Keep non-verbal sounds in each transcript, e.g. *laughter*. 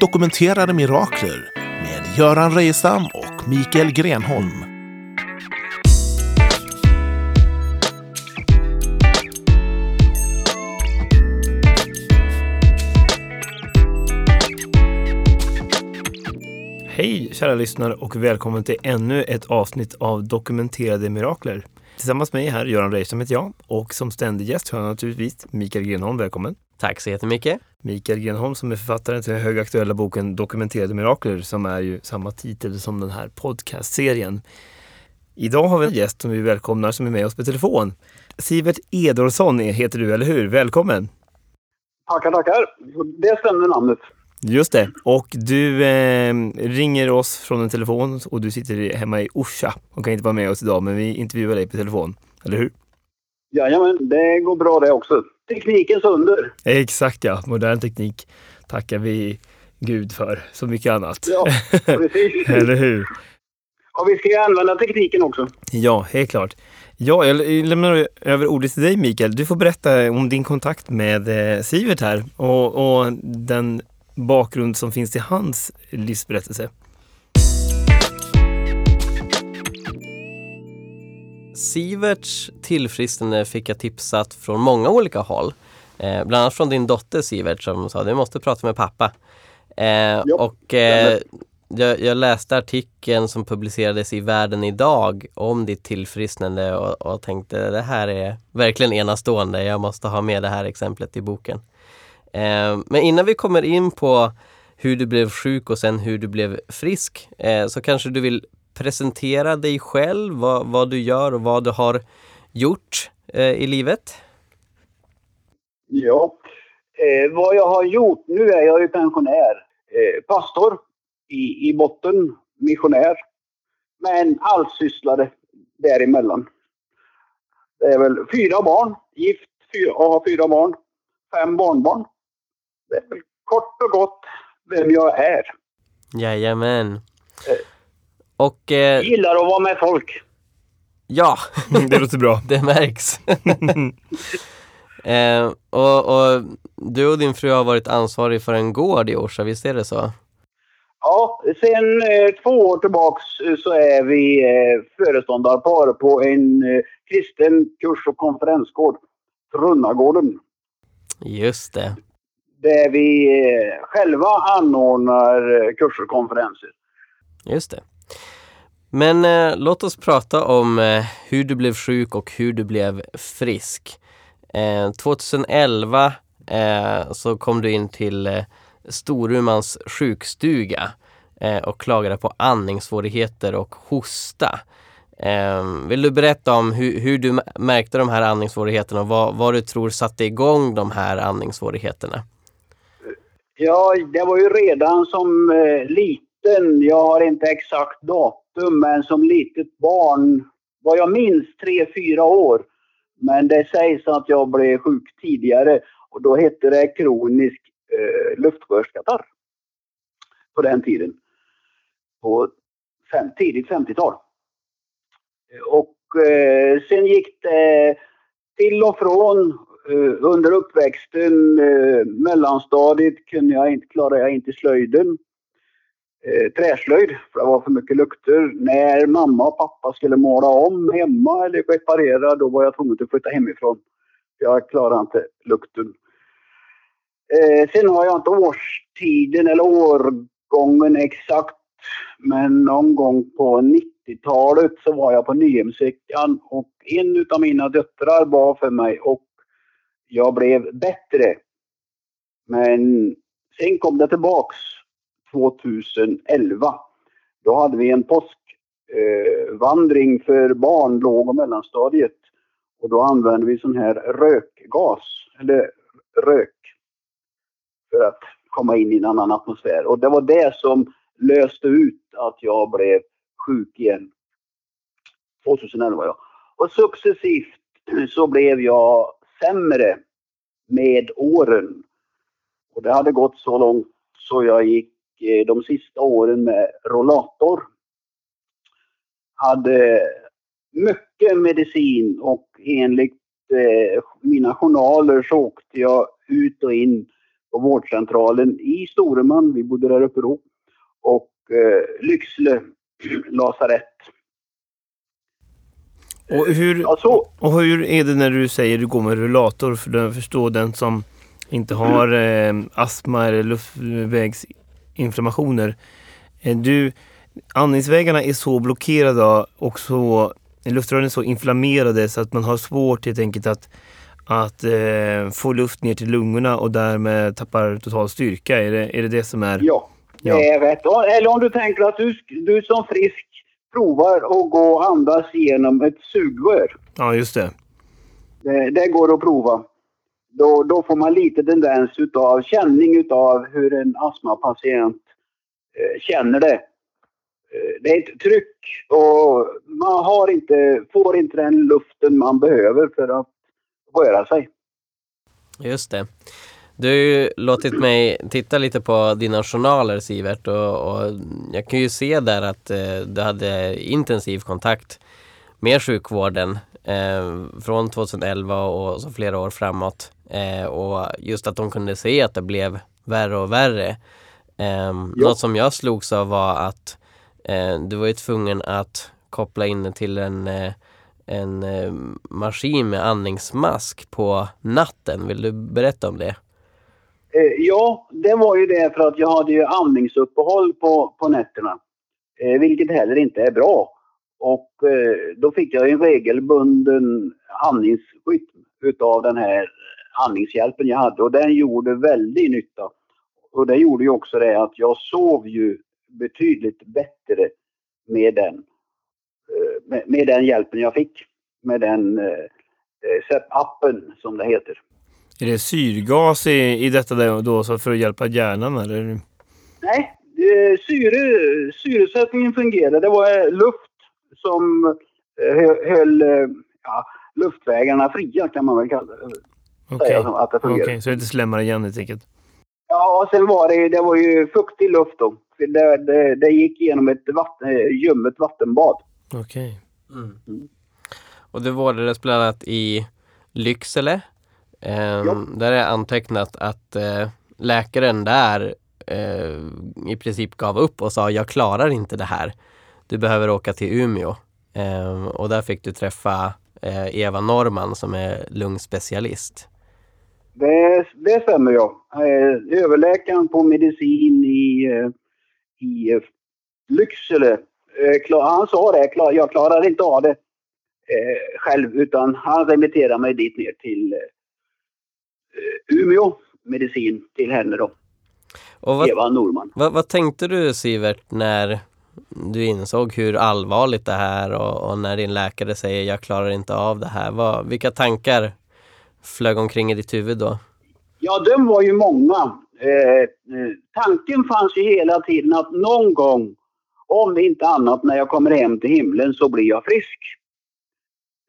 Dokumenterade mirakler med Göran Reijestam och Mikael Grenholm. Hej kära lyssnare och välkommen till ännu ett avsnitt av Dokumenterade mirakler. Tillsammans med mig här, Göran Reijestam heter jag och som ständig gäst har jag naturligtvis Mikael Grenholm. Välkommen! Tack så jättemycket! Mikael Grenholm som är författaren till den högaktuella boken Dokumenterade mirakler som är ju samma titel som den här podcastserien. Idag har vi en gäst som vi välkomnar som är med oss på telefon. Sivert Edolsson heter du, eller hur? Välkommen! Tackar, tackar. Det stämmer namnet. Just det. Och du eh, ringer oss från en telefon och du sitter hemma i Orsa och kan inte vara med oss idag, men vi intervjuar dig på telefon. Eller hur? Jajamän, det går bra det också. Teknikens under. Exakt ja, modern teknik tackar vi Gud för, så mycket annat. Ja, precis. *laughs* Eller hur? Och vi ska ju använda tekniken också. Ja, helt klart. Ja, jag lämnar över ordet till dig Mikael. Du får berätta om din kontakt med eh, Sivert här och, och den bakgrund som finns i hans livsberättelse. Siverts tillfrisknande fick jag tipsat från många olika håll. Eh, bland annat från din dotter Sivert som sa du måste prata med pappa. Eh, och eh, jag, jag, läste artikeln som publicerades i Världen idag om ditt tillfrisknande och, och tänkte det här är verkligen enastående. Jag måste ha med det här exemplet i boken. Eh, men innan vi kommer in på hur du blev sjuk och sen hur du blev frisk eh, så kanske du vill presentera dig själv, vad, vad du gör och vad du har gjort eh, i livet? Ja, eh, vad jag har gjort, nu är jag ju pensionär, eh, pastor i, i botten, missionär, men allsysslare däremellan. Det är väl fyra barn, gift fyra, och har fyra barn, fem barnbarn. Det är väl kort och gott vem jag är. Jajamän. Och... Eh, gillar att vara med folk. Ja, *laughs* det låter bra. *laughs* det märks. *laughs* eh, och, och, du och din fru har varit ansvarig för en gård i Orsa, visst är det så? Ja, sen eh, två år tillbaks eh, så är vi eh, föreståndarpar på en eh, kristen kurs och konferensgård, Trunnagården. Just det. Där vi eh, själva anordnar eh, kurser och konferenser. Just det. Men eh, låt oss prata om eh, hur du blev sjuk och hur du blev frisk. Eh, 2011 eh, så kom du in till eh, Storumans sjukstuga eh, och klagade på andningssvårigheter och hosta. Eh, vill du berätta om hur, hur, du märkte de här andningssvårigheterna och vad, vad du tror satte igång de här andningssvårigheterna? Ja, det var ju redan som eh, liten, jag har inte exakt datum men som litet barn, vad jag minns, tre, fyra år. Men det sägs att jag blev sjuk tidigare och då hette det kronisk eh, luftrörskatarr. På den tiden. På fem, tidigt 50-tal. Och eh, sen gick det till och från eh, under uppväxten, eh, mellanstadiet kunde jag inte, klarade jag inte slöjden eh, träslöjd för det var för mycket lukter. När mamma och pappa skulle måla om hemma eller reparera då var jag tvungen att flytta hemifrån. Jag klarade inte lukten. Eh, sen har jag inte årstiden eller årgången exakt men någon gång på 90-talet så var jag på Nyhemsveckan och en av mina döttrar bad för mig och jag blev bättre. Men sen kom det tillbaks 2011. Då hade vi en påskvandring eh, för barn, låg och mellanstadiet. Och då använde vi sån här rökgas, eller rök, för att komma in i en annan atmosfär. Och det var det som löste ut att jag blev sjuk igen. 2011 ja. Och successivt så blev jag sämre med åren. Och det hade gått så långt så jag gick de sista åren med rollator. Hade mycket medicin och enligt eh, mina journaler så åkte jag ut och in på vårdcentralen i Storuman, vi bodde där uppe då, och eh, Lycksele *clears throat* lasarett. Och hur, Ja, så. och hur är det när du säger du går med rullator? För att förstå den som inte har eh, astma eller luftvägsinflammationer. Eh, du, andningsvägarna är så blockerade och så, luftrören är så inflammerade så att man har svårt helt enkelt att, att eh, få luft ner till lungorna och därmed tappar total styrka. Är det är det, det som är... Ja, det Ja. är rätt. Ja, Eller om du tänker att du, du som frisk provar att gå och andas genom ett sugrör. Ja, just det. Det, det går att prova. Då, då får man lite tendens utav känning utav hur en astmapatient eh, känner det. Eh, det är ett tryck och man har inte, får inte den luften man behöver för att röra sig. Just det. Du har ju låtit mig titta lite på dina journaler Sivert och, och jag kan ju se där att eh, du hade intensiv kontakt med sjukvården eh, från 2011 och så flera år framåt. Eh, och just att de kunde se att det blev värre och värre. Eh, Något som jag slogs av var att eh, du var ju tvungen att koppla in det till en eh, en eh, maskin med andningsmask på natten. Vill du berätta om det? Eh, ja, det var ju det för att jag hade ju andningsuppehåll på, på nätterna. Vilket heller inte är bra. Och då fick jag en regelbunden andningsrytm utav den här andningshjälpen jag hade och den gjorde väldigt nytta. Och det gjorde ju också det att jag sov ju betydligt bättre med den, eh, med, med den hjälpen jag fick. Med den eh, eh, SEP-appen som det heter. Är det syrgas i, i detta då, så för att hjälpa hjärnan eller? Nej, eh, syre, syresättningen fungerade. Det var eh, luft som eh, hö- höll eh, ja, luftvägarna fria kan man väl kalla det. Okej, att det Okej, fungerade. så det inte slämmar igen helt enkelt. Ja, och sen var det, det var ju fuktig luft då. För Det, det, det gick genom ett vatten, eh, ljummet vattenbad. Okej. Och du vårdades bland annat i Lycksele. Ehm, Ja. Där är antecknat att eh, läkaren där eh, i princip gav upp och sa jag klarar inte det här. Du behöver åka till Umeå. Ehm, och där fick du träffa eh, Eva Norman som är lungspecialist. Det, det stämmer ja. Eh, överläkaren på medicin i, eh, i eh, Lycksele, han sa det, jag klarar inte av det själv utan han remitterade mig dit ner till Umeå medicin till henne då, Och vad, Eva Norman. vad, vad tänkte du Sivert när du insåg hur allvarligt det här och, och när din läkare säger jag klarar inte av det här. Vad, vilka tankar flög omkring i ditt huvud då? Ja, de var ju många. Eh, eh, tanken fanns ju hela tiden att någon gång, om inte annat när jag kommer hem till himlen, så blir jag frisk.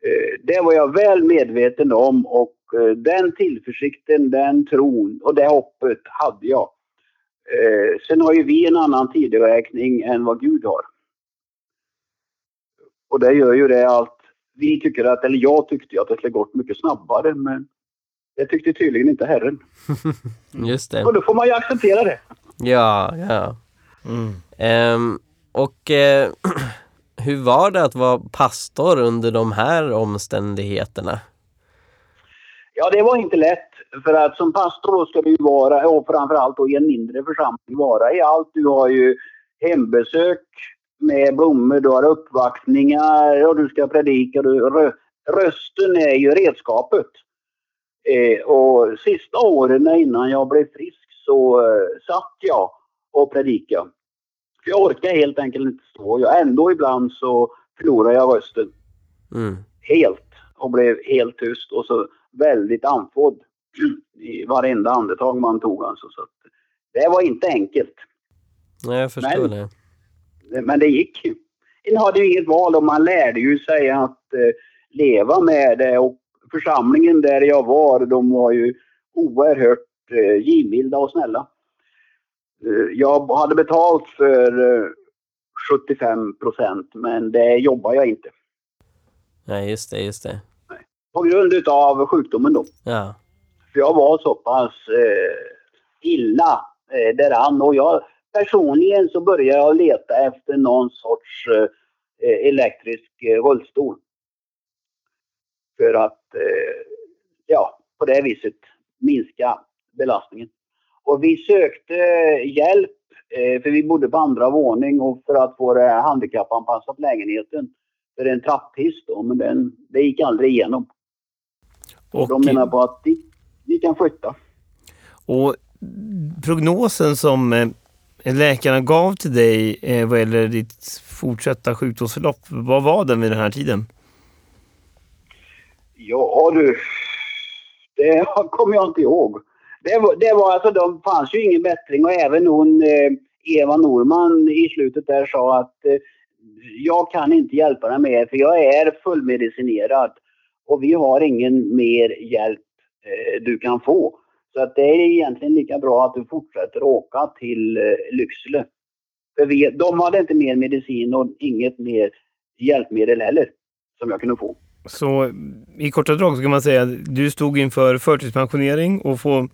Eh, det var jag väl medveten om och eh, den tillförsikten, den tron och det hoppet hade jag. Eh, sen har ju vi en annan tideräkning än vad Gud har. Och det gör ju det att vi tycker att, eller jag tyckte att det skulle gått mycket snabbare men det tyckte tydligen inte Herren. *laughs* Just det. Och då får man ju acceptera det. Ja, ja. Mm. Ehm, och eh, *clears throat* hur var det att vara pastor under de här omständigheterna? Ja, det var inte lätt. För att som pastor ska du vara, och framförallt då i en mindre församling, vara i allt. Du har ju hembesök med blommor, du har uppvaktningar och du ska predika. Du, rö, rösten är ju redskapet. Eh, och sista åren innan jag blev frisk så eh, satt jag och predikade. För jag orkar helt enkelt inte stå. Jag, ändå ibland så förlorar jag rösten Mm. helt och blev helt tyst och så väldigt andfådd *clears throat* i varenda andetag man tog alltså. Så att det var inte enkelt. Nej, jag förstår Men- det. Men det gick ju. En hade ju inget val och man lärde ju sig att eh, leva med det och församlingen där jag var, de var ju oerhört eh, givmilda och snälla. Eh, jag hade betalt för eh, 75 procent men det jobbar jag inte. Nej, just det, just det. På grund av sjukdomen då. Ja. För jag var så pass eh, illa eh, däran. Och jag personligen så började jag leta efter någon sorts eh, elektrisk eh, rullstol. För att, eh, ja, på det viset minska belastningen. Och vi sökte hjälp, eh, för vi bodde på andra våning och för att få det handikappanpassat lägenheten. För en trapphiss då, men den, det gick aldrig igenom. Och, de menar på att vi, vi kan flytta. Och prognosen som eh, läkarna gav till dig eh, vad gäller ditt fortsatta sjukdomsförlopp, vad var den vid den här tiden? Ja du, det *laughs* kommer jag inte ihåg. Det var, det var alltså, de fanns ju ingen bättring och även hon eh, Eva Norman i slutet där sa att eh, jag kan inte hjälpa dig mer för jag är fullmedicinerad och vi har ingen mer hjälp eh, du kan få. Så att det är egentligen lika bra att du fortsätter åka till eh, Lycksele. För vi, de hade inte mer medicin och inget mer hjälpmedel heller som jag kunde få. Så i korta drag så kan man säga att du stod inför förtidspensionering och få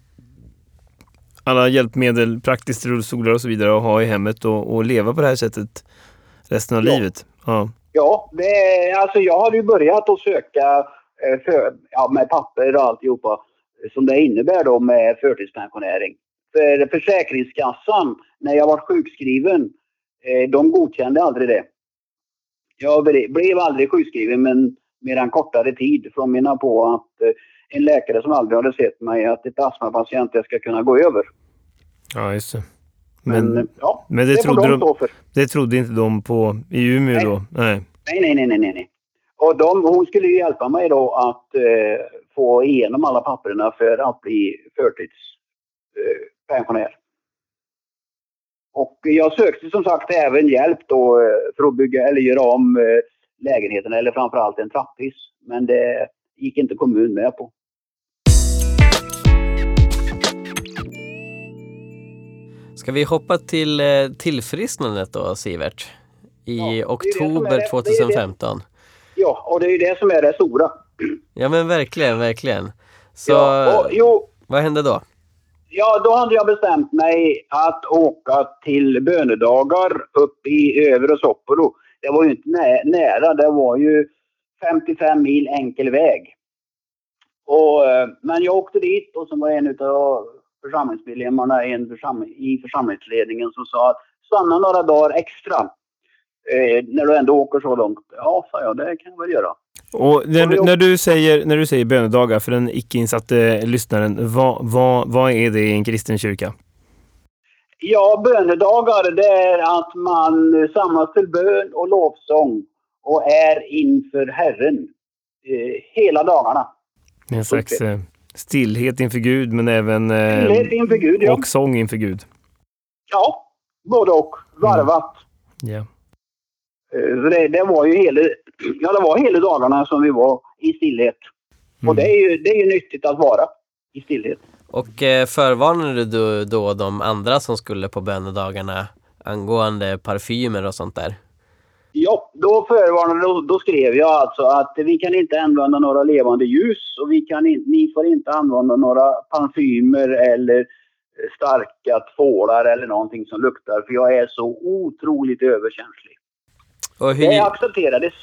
alla hjälpmedel, praktiskt rullstolar och så vidare att ha i hemmet och, och leva på det här sättet resten av ja. livet? Ja, ja det, alltså jag hade ju börjat att söka eh, för, ja, med papper och alltihopa som det innebär då med förtidspensionering. För Försäkringskassan, när jag var sjukskriven, eh, de godkände aldrig det. Jag blev aldrig sjukskriven men mer än kortare tid. För de menar på att eh, en läkare som aldrig hade sett mig, att ett astmapatient ska kunna gå över. Ja, just det. Men, men, ja, men det, det trodde de, det trodde inte de på i Umeå nej. då? Nej. Nej, nej, nej, nej, nej. Och de, hon skulle ju hjälpa mig då att eh, få igenom alla papperna för att bli förtidspensionär. Och jag sökte som sagt även hjälp då eh, för att bygga eller göra om eh, lägenheten eller framförallt en trapphiss. Men det gick inte kommun med på. Ska vi hoppa till eh, tillfrisknandet då, Sivert? I ja, oktober det 2015. Ja, och det är ju det som är det stora. Ja men verkligen, verkligen. Så ja, och, jo, vad hände då? Ja, då hade jag bestämt mig att åka till bönedagar upp i övre Soppero. Det var ju inte nä nära, det var ju 55 mil enkel väg. Och, eh, men jag åkte dit och så var en av församlingsmedlemmarna en försam i församlingsledningen som sa att stanna några dagar extra eh, när du ändå åker så långt. Ja, sa jag, det kan jag väl göra. Och när, när, du säger, när du säger bönedagar för den icke-insatte lyssnaren, vad, vad, vad är det i en kristen kyrka? Ja, bönedagar det är att man samlas till bön och lovsång och är inför Herren eh, hela dagarna. En slags eh, stillhet inför Gud men även eh, inför Gud, ja. och sång inför Gud. Ja, både och. Varvat. Mm. Yeah. Det, det, var ju hela, ja, det var hela dagarna som vi var i stillhet. Mm. Och det är, ju, det är ju nyttigt att vara i stillhet. Och eh, förvarnade du då de andra som skulle på bönedagarna angående parfymer och sånt där? Ja, då förvarnade då, då skrev jag alltså att vi kan inte använda några levande ljus och vi kan in, ni får inte använda några parfymer eller starka tvålar eller någonting som luktar för jag är så otroligt överkänslig. Och hur... Det accepterades.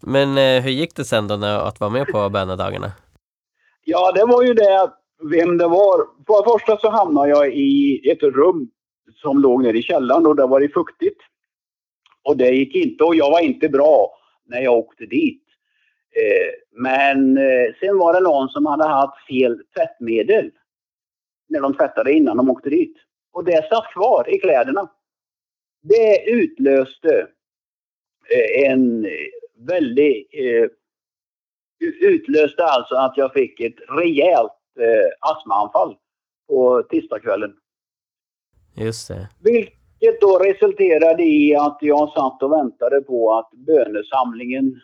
Men eh, hur gick det sen då när, att vara med på bönedagarna? Ja, det var ju det vem det var. För det första så hamnade jag i ett rum som låg nere i källaren och där var det fuktigt. Och det gick inte och jag var inte bra när jag åkte dit. Eh, men eh, sen var det någon som hade haft fel tvättmedel när de tvättade innan de åkte dit. Och det satt kvar i kläderna. Det utlöste eh, en väldigt... utlöste alltså att jag fick ett rejält astmaanfall på tisdagskvällen. Just det. Vilket då resulterade i att jag satt och väntade på att bönesamlingen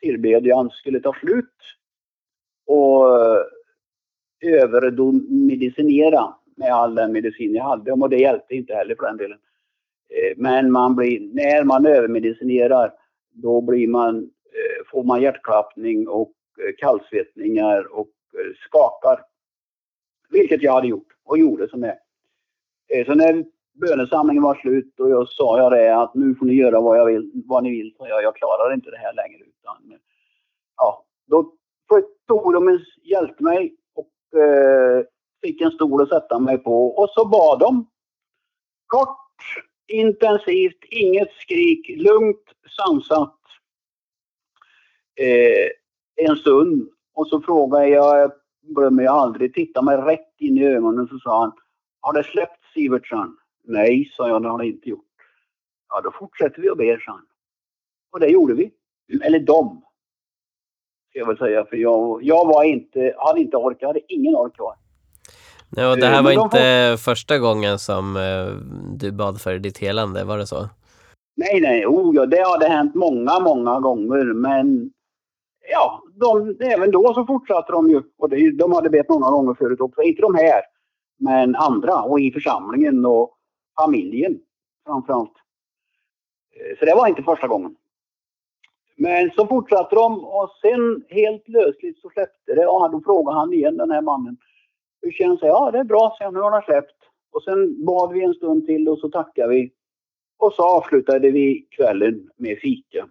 tillbedjan skulle ta slut. Och eh, övermedicinera med all den medicin jag hade. Och det hjälpte inte heller för den delen. Eh, men man blir, när man övermedicinerar då blir man, eh, får man hjärtklappning och eh, kallsvettningar och eh, skakar. Vilket jag hade gjort och gjorde som det. Så när bönesamlingen var slut och jag sa jag det att nu får ni göra vad, jag vill, vad ni vill. Jag, jag klarar inte det här längre. Utan, ja, då tog de hjälpte mig och eh, fick en stol att sätta mig på. Och så bad de. Kort, intensivt, inget skrik, lugnt, sansat. Eh, en stund. Och så frågade jag, jag glömmer jag aldrig, tittade mig rätt in i ögonen så sa han Har det släppt Sivertsson? Nej, sa jag, det har det inte gjort. Ja, då fortsätter vi och ber, sa han. Och det gjorde vi. Eller de. Ska jag väl säga, för jag, jag var inte, hade inte orkat, jag hade ingen ork kvar. Ja, och det här eh, var inte får... första gången som uh, du bad för ditt helande, var det så? Nej, nej, oh, ja, det hade hänt många, många gånger, men ja, de, även då så fortsatte de ju. Och det, de hade bett många gånger förut också. Inte de här, men andra och i församlingen och familjen framförallt. Eh, så det var inte första gången. Men så fortsatte de och sen helt lösligt så släppte det och då frågade han igen den här mannen. Hur känns det? Ja, det är bra, så nu har det släppt. Och sen bad vi en stund till och så tackade vi. Och så avslutade vi kvällen med fika.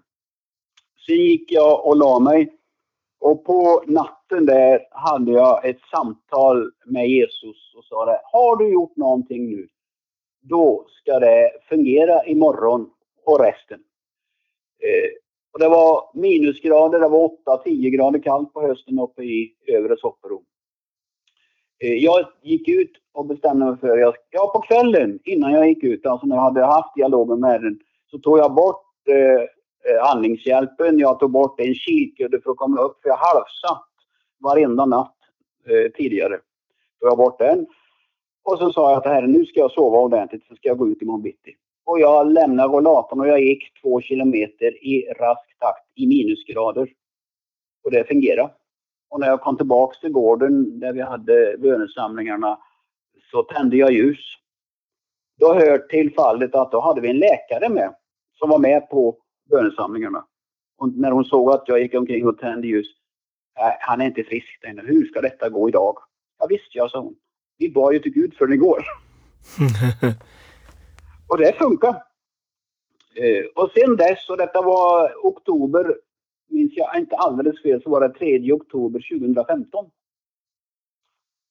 Sen gick jag och la mig. Och på natten där hade jag ett samtal med Jesus och sa det. Har du gjort någonting nu? Då ska det fungera imorgon och resten. Eh, och det var minusgrader, det var 8-10 grader kallt på hösten uppe i övre Soppero. Eh, jag gick ut och bestämde mig för, jag, ja på kvällen innan jag gick ut, alltså när jag hade haft dialogen med den, så tog jag bort eh, eh andningshjälpen, jag tog bort en kikudde för att komma upp, för jag halvsatt varenda natt eh, tidigare. Tog jag bort den. Och så sa jag att nu ska jag sova ordentligt, så ska jag gå ut imorgon bitti. Och jag lämnade rollatorn och jag gick två kilometer i rask takt i minusgrader. Och det fungerade. Och när jag kom tillbaks till gården där vi hade bönesamlingarna så tände jag ljus. Då hör till fallet att då hade vi en läkare med som var med på bönesamlingarna. Och när hon såg att jag gick omkring och tände ljus. Han är inte frisk ännu. Hur ska detta gå idag? Ja visst, jag sa hon. Vi bad ju till Gud för den igår. *laughs* och det funkar. Eh, och sen dess, och detta var oktober minns jag inte alldeles fel, så var det 3 oktober 2015.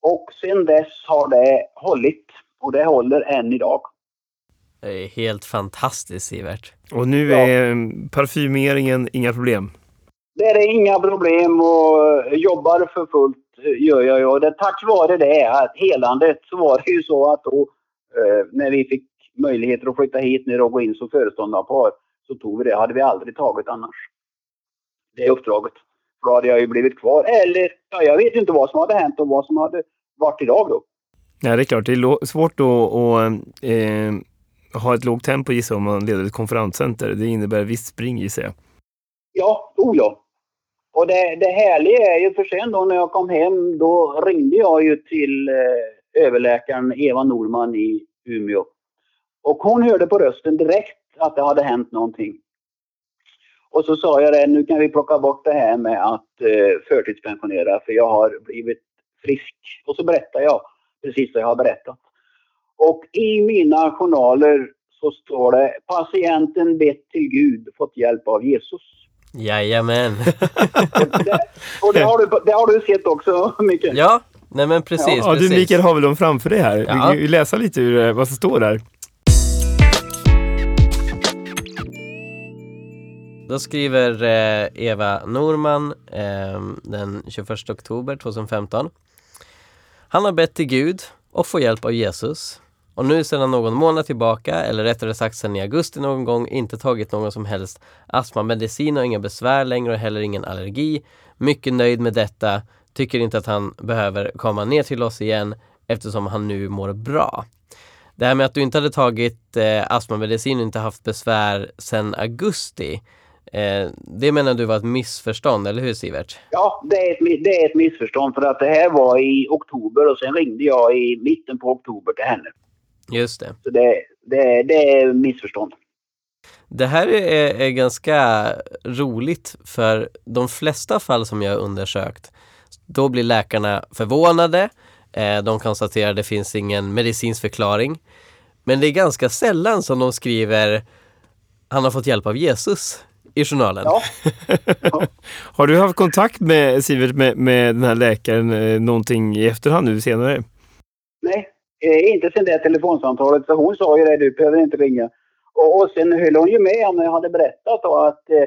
Och sen dess har det hållit och det håller än idag. Det är helt fantastiskt Sivert. Och nu är ja. parfymeringen inga problem? Det är inga problem och jobbar för fullt gör jag. Och det, tack vare det, att helandet, så var det ju så att då eh, när vi fick möjligheter att flytta hit ner och gå in som föreståndarpar så tog vi det. hade vi aldrig tagit annars det uppdraget. då hade jag ju blivit kvar. Eller, ja, jag vet inte vad som hade hänt och vad som hade varit idag då. Ja, det är klart. Det är svårt då att eh, ha ett lågt tempo gissar om man leder ett konferenscenter. Det innebär visst spring gissar jag. Ja, oh ja. Och det, det härliga är ju för sen då när jag kom hem, då ringde jag ju till eh, överläkaren Eva Norman i Umeå. Och hon hörde på rösten direkt att det hade hänt någonting. Och så sa jag det, nu kan vi plocka bort det här med att eh, förtidspensionera för jag har blivit frisk. Och så berättar jag precis vad jag har berättat. Och i mina journaler så står det patienten bett till Gud, fått hjälp av Jesus. Jajamän. det, *laughs* och det har, du, det har du sett också, Mikael? Ja, nej men precis. Ja, precis. du Mikael har väl dem framför dig här? Ja. Vi läsa lite ur eh, vad som står där. Då skriver eh, Eva Norman eh, den 21 oktober 2015. Han har bett till Gud och får hjälp av Jesus. Och nu sedan någon månad tillbaka, eller rättare sagt sedan i augusti någon gång, inte tagit någon som helst astmamedicin och inga besvär längre och heller ingen allergi. Mycket nöjd med detta. Tycker inte att han behöver komma ner till oss igen eftersom han nu mår bra. Det här med att du inte hade tagit eh, astmamedicin och inte haft besvär sedan augusti Eh, det menar du var ett missförstånd, eller hur Sivert? Ja, det är, ett, det är ett missförstånd för att det här var i oktober och sen ringde jag i mitten på oktober till henne. Just det. Så det, det, det är missförstånd. Det här är, är ganska roligt för de flesta fall som jag har undersökt, då blir läkarna förvånade Eh, de konstaterar att det finns ingen medicinsk förklaring. Men det är ganska sällan som de skriver han har fått hjälp av Jesus i journalen. Ja. *laughs* Har du haft kontakt med Sivert, med, med den här läkaren, eh, någonting i efterhand nu senare? Nej, eh, inte sen det telefonsamtalet. Så hon sa ju det, du behöver inte ringa. Och, och sen höll hon ju med om när jag hade berättat då att eh,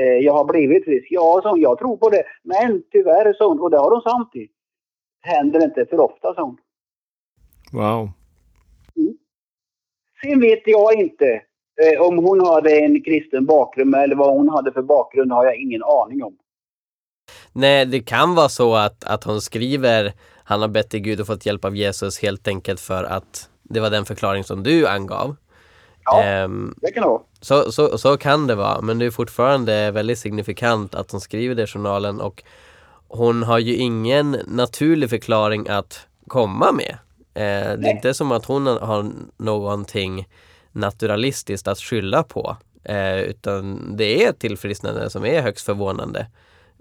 eh jag har blivit frisk. Ja, så jag tror på det. Men tyvärr, så hon, och det har hon sant i. Händer inte för ofta, sa hon. Wow. Sen vet jag inte om hon hade en kristen bakgrund eller vad hon hade för bakgrund har jag ingen aning om. Nej, det kan vara så att, att hon skriver han har bett till Gud och fått hjälp av Jesus helt enkelt för att det var den förklaring som du angav. Ja, Ehm, det kan det vara. så, så, så kan det vara, men det är fortfarande väldigt signifikant att hon skriver det i journalen och hon har ju ingen naturlig förklaring att komma med. Eh, det är inte som att hon har någonting naturalistiskt att skylla på. Eh, utan det är ett tillfrisknande som är högst förvånande.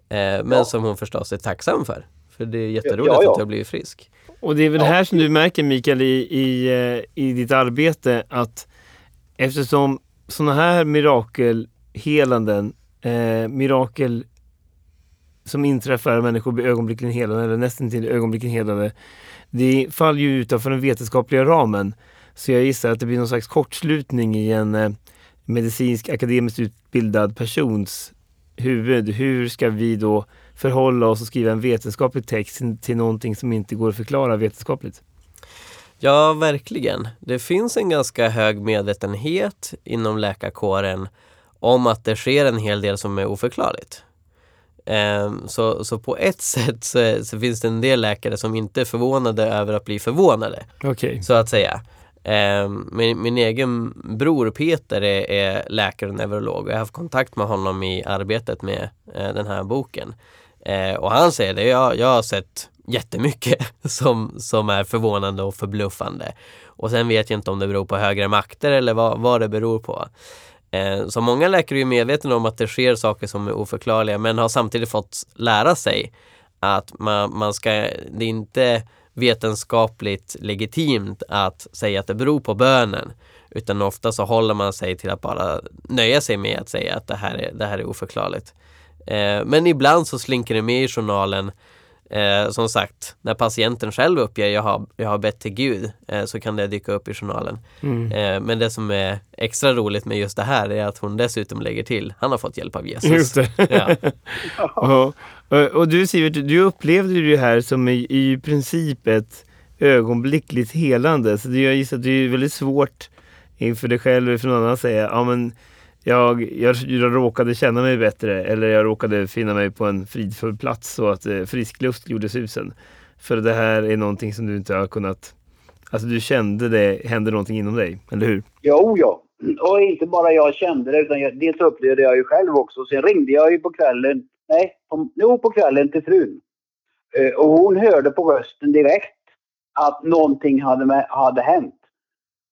Eh, men Ja. som hon förstås är tacksam för. För det är jätteroligt Ja, ja. att har blivit frisk. Och det är väl Ja. här som du märker Mikael i, i, eh, i ditt arbete att eftersom sådana här mirakelhelanden, eh, mirakel som inträffar, människor blir ögonblickligen helade eller nästan till ögonblickligen helade. Det faller ju utanför den vetenskapliga ramen. Så jag gissar att det blir någon slags kortslutning i en eh, medicinsk akademiskt utbildad persons huvud. Hur ska vi då förhålla oss och skriva en vetenskaplig text till, någonting som inte går att förklara vetenskapligt? Ja, verkligen. Det finns en ganska hög medvetenhet inom läkarkåren om att det sker en hel del som är oförklarligt. Ehm, Så, så på ett *laughs* sätt så, så finns det en del läkare som inte är förvånade över att bli förvånade, Okej. så att säga. Ehm, min, min egen bror Peter är, är läkare och neurolog och jag har haft kontakt med honom i arbetet med eh, den här boken. Eh, och han säger det, jag, jag har sett jättemycket *laughs* som, som är förvånande och förbluffande. Och sen vet jag inte om det beror på högre makter eller vad, vad det beror på. Eh, så många läkare är ju medvetna om att det sker saker som är oförklarliga men har samtidigt fått lära sig att man, man ska, det är inte vetenskapligt legitimt att säga att det beror på bönen. Utan ofta så håller man sig till att bara nöja sig med att säga att det här är, det här är oförklarligt. Eh, men ibland så slinker det med i journalen Eh, som sagt, när patienten själv uppger jag har, jag har bett till Gud eh, så kan det dyka upp i journalen. Mm. Eh, men det som är extra roligt med just det här är att hon dessutom lägger till han har fått hjälp av Jesus. Just det. Ja. *laughs* Och, Eh, och du Sivert, du upplevde ju det här som i, i princip ett ögonblickligt helande. Så det, jag gissar att det är väldigt svårt inför dig själv eller för någon annan att säga ja, men jag, jag, jag råkade känna mig bättre eller jag råkade finna mig på en fridfull plats så att eh, frisk luft gjorde susen. För det här är någonting som du inte har kunnat... Alltså du kände det hände någonting inom dig, eller hur? Jo, ja. Och inte bara jag kände det, utan jag, dels upplevde jag ju själv också. Sen ringde jag ju på kvällen, nej, på, jo, på kvällen till frun. Eh, och hon hörde på rösten direkt att någonting hade, med, hade hänt.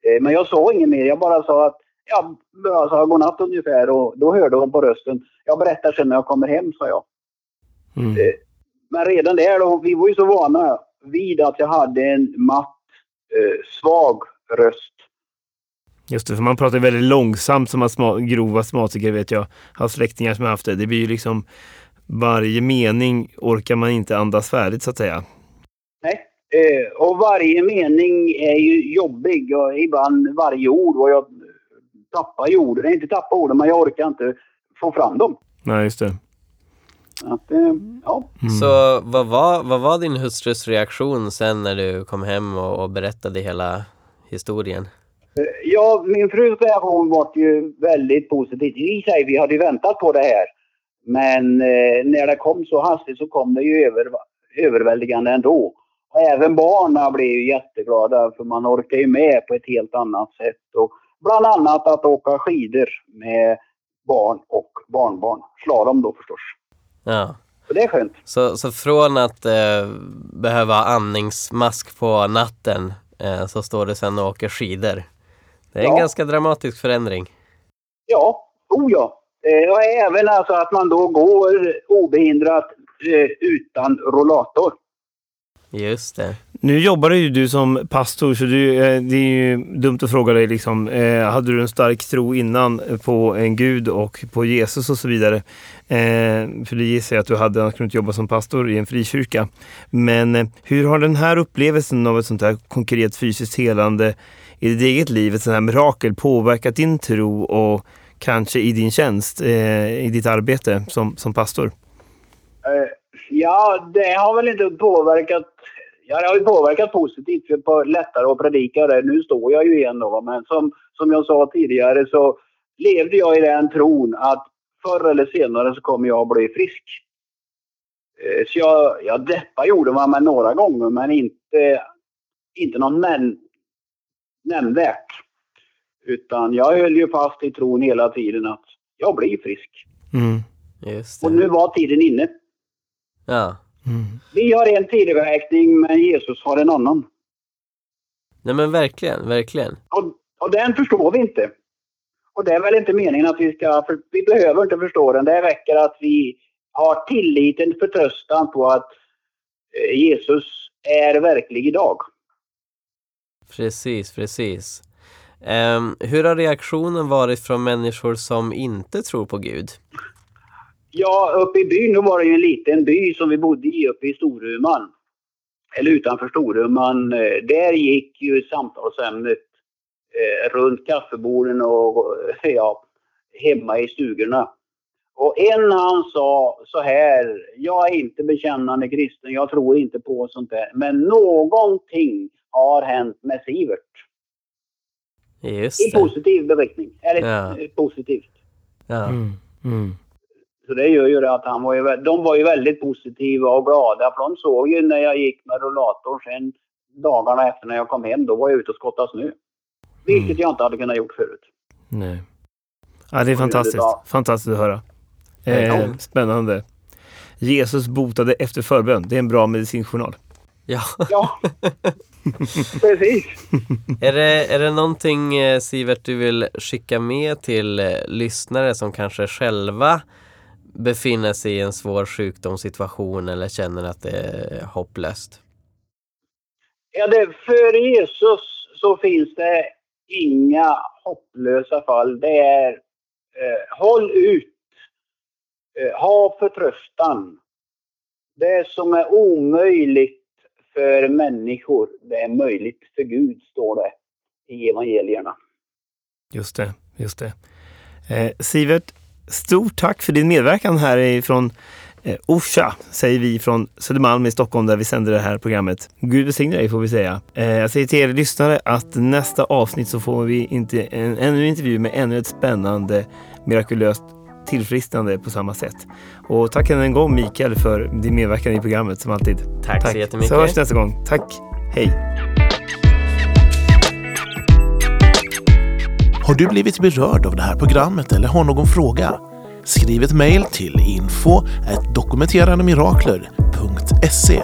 Eh, men jag sa inget mer, jag bara sa att jag bara sa godnatt ungefär och då hörde hon på rösten. Jag berättar sen när jag kommer hem, sa jag. Mm. Eh, Men redan där, då, vi var ju så vana vid att jag hade en matt, svag röst. Just det, för man pratar väldigt långsamt som astma, grova astmatiker vet jag. Har släktingar som har haft det. Det blir ju liksom varje mening orkar man inte andas färdigt så att säga. Nej. Eh, och varje mening är ju jobbig och ibland varje ord och jag tappar ju orden. Inte tappar orden, men jag orkar inte få fram dem. Nej, just det. Att, eh, ja. Mm. Så vad var, vad var din hustrus reaktion sen när du kom hem och, och berättade hela historien? Eh, ja, min frus reaktion var ju väldigt positiv. I sig, vi hade ju väntat på det här. Men eh, när det kom så hastigt så kom det ju över, överväldigande ändå. Och även barnen blev ju jätteglada för man orkar ju med på ett helt annat sätt. Och bland annat att åka skidor med barn och barnbarn. Slalom då förstås. Ja. Så det är skönt. Så, så från att eh, behöva andningsmask på natten eh, så står du sen och åker skidor. Det är en Ja. ganska dramatisk förändring. Ja, oh ja. Eh, och även alltså att man då går obehindrat eh, utan rollator. Just det. Nu jobbar ju du som pastor så du, eh, det är ju dumt att fråga dig liksom, eh, hade du en stark tro innan på en gud och på Jesus och så vidare? Eh, för det gissar jag att du hade, annars kunde du inte jobba som pastor i en frikyrka. Men eh, hur har den här upplevelsen av ett sånt här konkret fysiskt helande i ditt eget liv, ett sånt här mirakel, påverkat din tro och kanske i din tjänst, eh, i ditt arbete som, som pastor? Eh, ja, det har väl inte påverkat Ja, det har ju påverkat positivt för på lättare att predika det. Nu står jag ju igen då, men som, som jag sa tidigare så levde jag i den tron att förr eller senare så kommer jag att bli frisk. Eh, så jag, jag deppade gjorde man med några gånger, men inte, inte någon nämnvärt. Utan jag höll ju fast i tron hela tiden att jag blir frisk. Mm. Och nu var tiden inne. Ja. Mm. Vi har en tideräkning men Jesus har en annan. Nej men verkligen, verkligen. Och, och den förstår vi inte. Och det är väl inte meningen att vi ska, för vi behöver inte förstå den. Det räcker att vi har tilliten, förtröstan på att eh, Jesus är verklig idag. Precis, precis. Um, hur har reaktionen varit från människor som inte tror på Gud? Ja, uppe i byn, då var det ju en liten by som vi bodde i uppe i Storuman. Eller utanför Storuman. Eh, där gick ju samtalsämnet eh, runt kaffeborden och eh, ja, hemma i stugorna. Och en han sa så här, jag är inte bekännande kristen, jag tror inte på sånt där. Men någonting har hänt med Sivert. Just I positiv beriktning. Eller ja. positivt. Ja. Mm. Mm. Så det gör ju det att han var ju, de var ju väldigt positiva och glada. För de såg ju när jag gick med rullatorn sen dagarna efter när jag kom hem, då var jag ute och skottade snö. Vilket mm. jag inte hade kunnat gjort förut. Nej. Ja, det är fantastiskt. Fantastiskt att höra. Eh, spännande. Jesus botade efter förbön. Det är en bra medicinjournal. Ja. ja. *laughs* *laughs* Precis. är, det, är det någonting eh, Sivert du vill skicka med till eh, lyssnare som kanske själva befinner sig i en svår sjukdomssituation eller känner att det är hopplöst? Ja, det, för Jesus så finns det inga hopplösa fall. Det är eh, håll ut, eh, ha förtröstan. Det som är omöjligt för människor, det är möjligt för Gud, står det i evangelierna. Just det, just det. Eh, Sivert, Stort tack för din medverkan här ifrån eh, Orsa, säger vi från Södermalm i Stockholm där vi sänder det här programmet. Gud välsigne dig får vi säga. Eh, jag säger till er lyssnare att nästa avsnitt så får vi inte en, ännu en intervju med ännu ett spännande, mirakulöst tillfrisknande på samma sätt. Och tack än en gång Mikael för din medverkan i programmet som alltid. Tack, tack. så jättemycket. Så hörs nästa gång. Tack. Hej. Har du blivit berörd av det här programmet eller har någon fråga? Skriv ett mejl till info dokumenterandemirakler.se